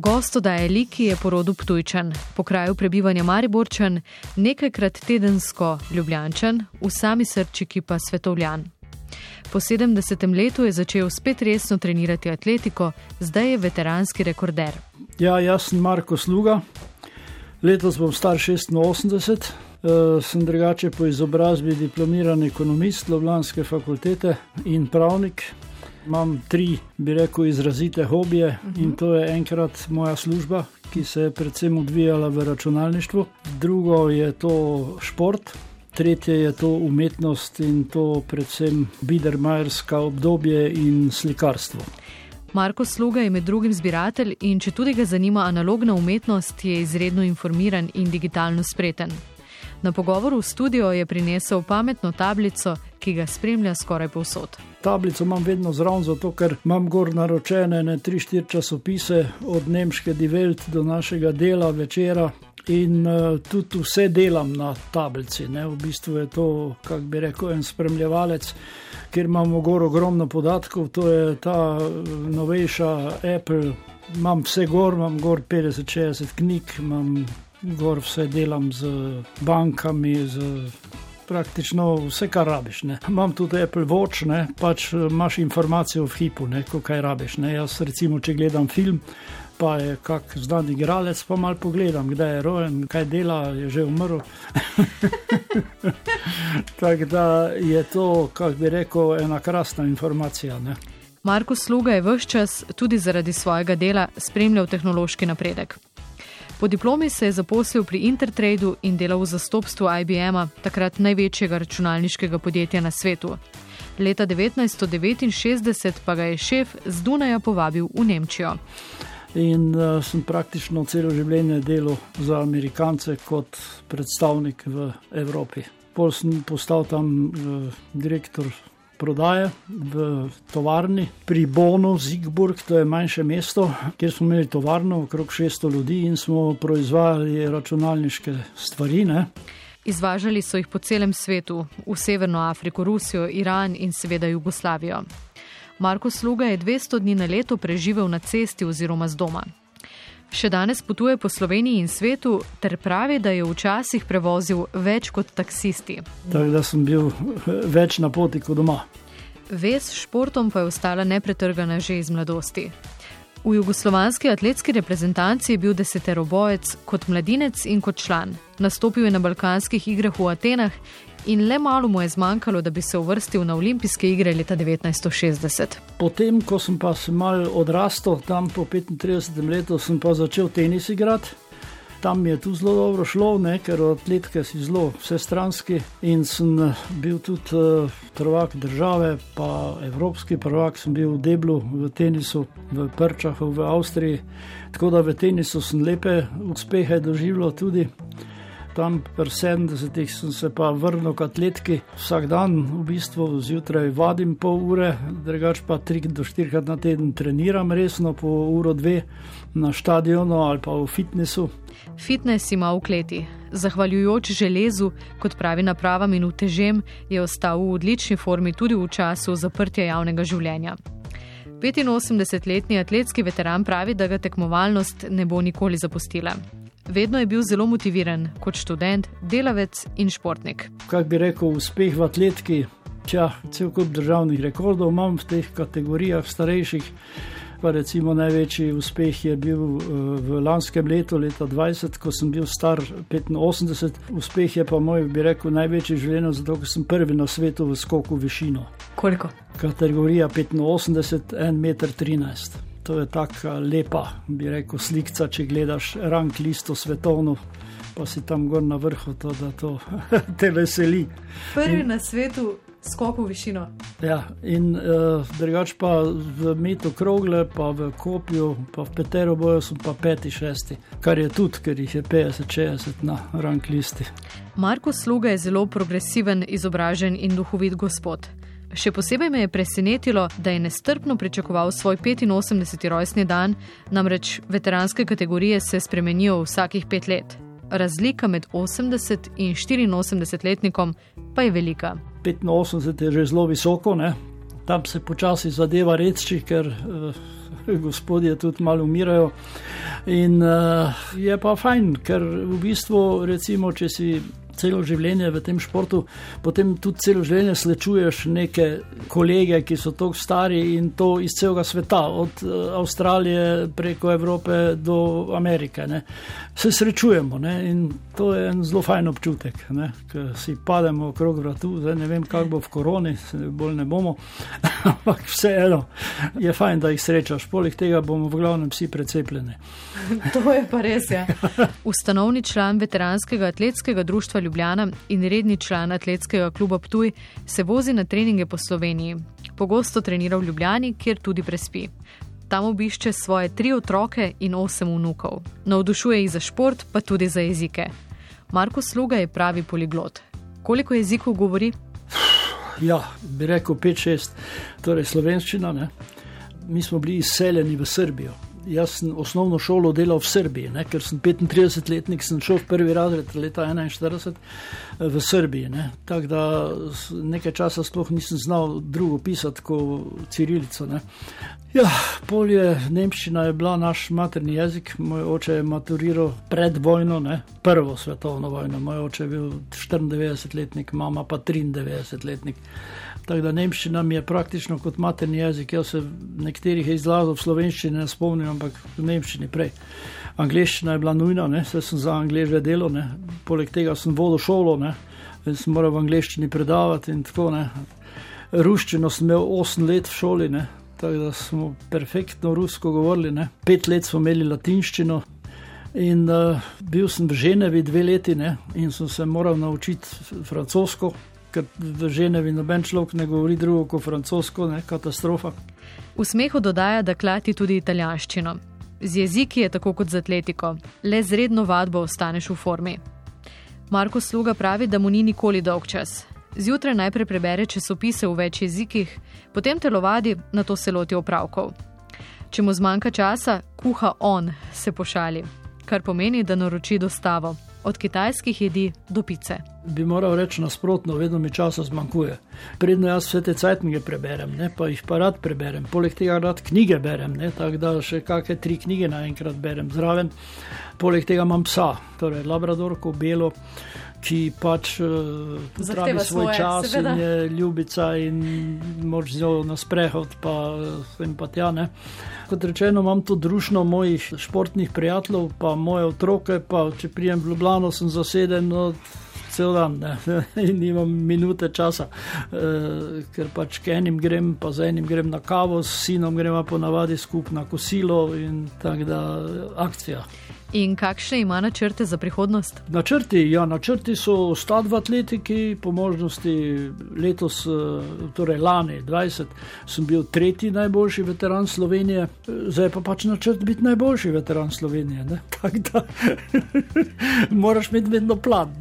Gost odaje Liki je porodu Ptujčan, po kraju prebivanja Mariborčan, nekajkrat tedensko Ljubljančan, v sami srčiki pa Svetovljan. Po 70. letu je začel spet resno trenirati atletiko, zdaj je veteranski rekorder. Ja, jaz sem Marko Sluga, letos bom star 86, uh, sem drugače po izobrazbi diplomiran ekonomist Lovlanske fakultete in pravnik. Imam tri, bi rekel, izrazite hobije uh -huh. in to je enkrat moja služba, ki se je predvsem odvijala v računalništvu, drugo je to šport, tretje je to umetnost in to predvsem bidermajerska obdobje in slikarstvo. Marko Sluga je med drugim zbiratelj in če tudi ga zanima analogna umetnost, je izredno informiran in digitalno spreten. Na pogovoru v studio je prinesel pametno tablico, ki ga spremlja skoraj povsod. Tablico imam vedno zraven, zato ker imam gor naročene ne tri, štiri časopise, od nemške Divelt do našega dela večera. In uh, tudi vse delam na tablici. Ne? V bistvu je to, kako bi rekel, en spremljevalec, kjer imamo gor ogromno podatkov. To je ta uh, novejša Apple. Imam vse gor, imam gor 50-60 knjig, imam gor vse delam z bankami, z praktično vse, kar rabiš. Ne. Imam tudi Apple Watch, ne, pač imaš informacije v hipu, ne, kaj rabiš. Ne. Jaz, recimo, če gledam film, pa je kak znan igralec, pa mal pogledam, kdaj je rojen, kaj dela, je že umrl. Tako da je to, kako bi rekel, ena krasna informacija. Ne. Marko Sluga je vse čas, tudi zaradi svojega dela, spremljal tehnološki napredek. Po diplomi se je zaposlil pri Intertradu in delal v zastopstvu IBM-a, takrat največjega računalniškega podjetja na svetu. Leta 1969 pa ga je šef z Dunaja povabil v Nemčijo. In uh, sem praktično celo življenje delal za Amerikance kot predstavnik v Evropi. Pol sem postal tam uh, direktor prodaje v tovarni pri Bonu, Zigburg, to je manjše mesto, kjer smo imeli tovarno, okrog 600 ljudi in smo proizvajali računalniške stvari. Ne. Izvažali so jih po celem svetu, v Severno Afriko, Rusijo, Iran in seveda Jugoslavijo. Marko Sluga je 200 dni na leto preživel na cesti oziroma z doma. Še danes potuje po Sloveniji in svetu ter pravi, da je včasih prevozil več kot taksisti. Tako da sem bil več na poti kot doma. Ves s športom pa je ostala nepretrgana že iz mladosti. V jugoslovanski atletski reprezentanci je bil deseterobojec kot mladinec in kot član. Nastopil je na balkanskih igrah v Atenah in le malo mu je zmanjkalo, da bi se uvrstil na olimpijske igre leta 1960. Potem, ko sem pa se mal odrastel, tam po 35 letu, sem pa začel tenis igrati. Tam mi je tu zelo dobro šlo, ne, ker atletke si zelo vsestranski in sem eh, bil tudi uh, prvak države, pa evropski prvak sem bil v Deblu, v tenisu, v Prčahu, v Avstriji. Tako da v tenisu sem lepe uspehe doživljal tudi tam pri 70-ih sem se pa vrnil k atletki. Vsak dan v bistvu zjutraj vadim pol ure, drugač pa 3 do 4 krat na teden treniram resno po uro dve na stadionu ali pa v fitnesu. Fitness ima v kleti. Zahvaljujoč železu, kot pravi napravam in utežem, je ostal v odlični formi tudi v času zaprtja javnega življenja. 85-letni atletski veteran pravi, da ga tekmovalnost ne bo nikoli zapustila. Vedno je bil zelo motiviran kot študent, delavec in športnik. Kaj bi rekel, uspeh v atletiki, če cel kup državnih rekordov imam v teh kategorijah starejših. Pa recimo največji uspeh je bil eh, v lanskem letu, leta 20, ko sem bil star 85. Uspeh je pa moj, bi rekel, največji življenje, zato ker sem prvi na svetu v skoku v višino. Koliko? Kategorija 85, 1,13 m to je tako lepa, bi rekel, slika, če gledaš rang listo svetovno, pa si tam gor na vrhu, to, da to te veseli. Prvi in, na svetu. Skoko v višino. Ja, in uh, drugač pa v metu krogle, pa v kopju, pa v petero boju sem pa peti, šesti, kar je tudi, ker jih je 50-60 na rang listi. Marko Sluga je zelo progresiven, izobražen in duhovit gospod. Še posebej me je presenetilo, da je nestrpno pričakoval svoj 85. rojstni dan, namreč veteranske kategorije se spremenijo vsakih pet let. Razlika med 80 in 84 letnikom pa je velika. 85 je že zelo visoko, ne? tam se počasi zadeva reči, ker uh, gospodje tudi malo umirajo. In uh, je pa fajn, ker v bistvu, recimo, če si celo življenje v tem športu, potem tudi celo življenje slečuješ neke kolege, ki so tako stari in to iz celega sveta, od eh, Avstralije preko Evrope do Amerike. Ne. Se srečujemo ne, in to je en zelo fajn občutek, ki si pademo okrog vratu. Zdaj ne vem, kako bo v koroni, bolj ne bomo, ampak vseeno je fajn, da jih srečaš. Poleg tega bomo v glavnem vsi precepljeni. to je pa res. Ja. Ustanovni član veteranskega atletskega društva Ljubljana in redni član atletskega kluba Ptuj se vozi na treninge po Sloveniji. Pogosto trenira v Ljubljani, kjer tudi prespi. Tam obišče svoje tri otroke in osem vnukov. Navdušuje jih za šport, pa tudi za jezike. Marko Sluga je pravi poliglot. Koliko jezikov govori? Ja, bi rekel 5-6, torej slovenščina. Ne? Mi smo bili izseljeni v Srbijo jaz sem osnovno šolo delal v Srbiji, ne, ker sem 35-letnik, sem šel v prvi razred leta 41 eh, v Srbiji. Ne. Tako da nekaj časa sploh nisem znal drugo pisati kot Cirilico. Ne. Ja, polje Nemščina je bila naš materni jezik. Moj oče je maturiral pred vojno, ne, prvo svetovno vojno. Moj oče je bil 94-letnik, mama pa 93-letnik. Tako da nemščina mi je praktično kot materni jezik. Jaz se nekaterih izrazov v slovenščini ne spomnim, ampak v nemščini prej. Angliščina je bila nujna, ne? se sem za angliže delal, ne? poleg tega sem vodil šolo, ne? sem moral v angliščini predavati in tako naprej. Ruščino sem imel 8 let v šoli, ne? tako da smo perfektno rusko govorili, ne? 5 let smo imeli latinščino. In uh, bil sem v Ženevi dve leti ne? in sem se moral naučiti francosko, ker v Ženevi noben človek ne govori drugo kot francosko, ne katastrofa. V smehu dodaja, da klati tudi italijanščino. Z jeziki je tako kot z atletiko, le z redno vadbo ostaneš v formi. Marko Sluga pravi, da mu ni nikoli dolg čas. Zjutraj najprej prebere časopise v več jezikih, potem telovadi, na to se loti opravkov. Če mu zmanjka časa, kuha on, se pošali, kar pomeni, da naroči dostavo od kitajskih jedi do pice. Bi moral reči nasprotno, vedno mi časa zmanjkuje. Predno jaz vse te cajtnike preberem, ne, pa jih pa rad preberem, poleg tega rad knjige berem, tako da še kakšne tri knjige naenkrat berem zraven. Poleg tega imam psa, torej Labradorko, Belo ki pač uh, zahteva svoj svoje, čas seveda. in je ljubica in moč z njo na sprehod, pa vsem pa tja. Ne. Kot rečeno, imam tu družino mojih športnih prijateljev, pa moje otroke, pa če prijem v Ljubljano, sem zaseden. Cel dan ne? in nimam minute časa, e, ker pač k enim grem, pa z enim grem na kavo, s sinom gremo pa navadi skupaj na kosilo in tako da akcija. In kakšne ima načrte za prihodnost? Načrti, ja, načrti so sta dva atletiki, po možnosti letos, eh, torej lani 20, sem bil tretji najboljši veteran Slovenije, zdaj pa pač načrt biti najboljši veteran Slovenije. Tako da moraš imeti vedno plan.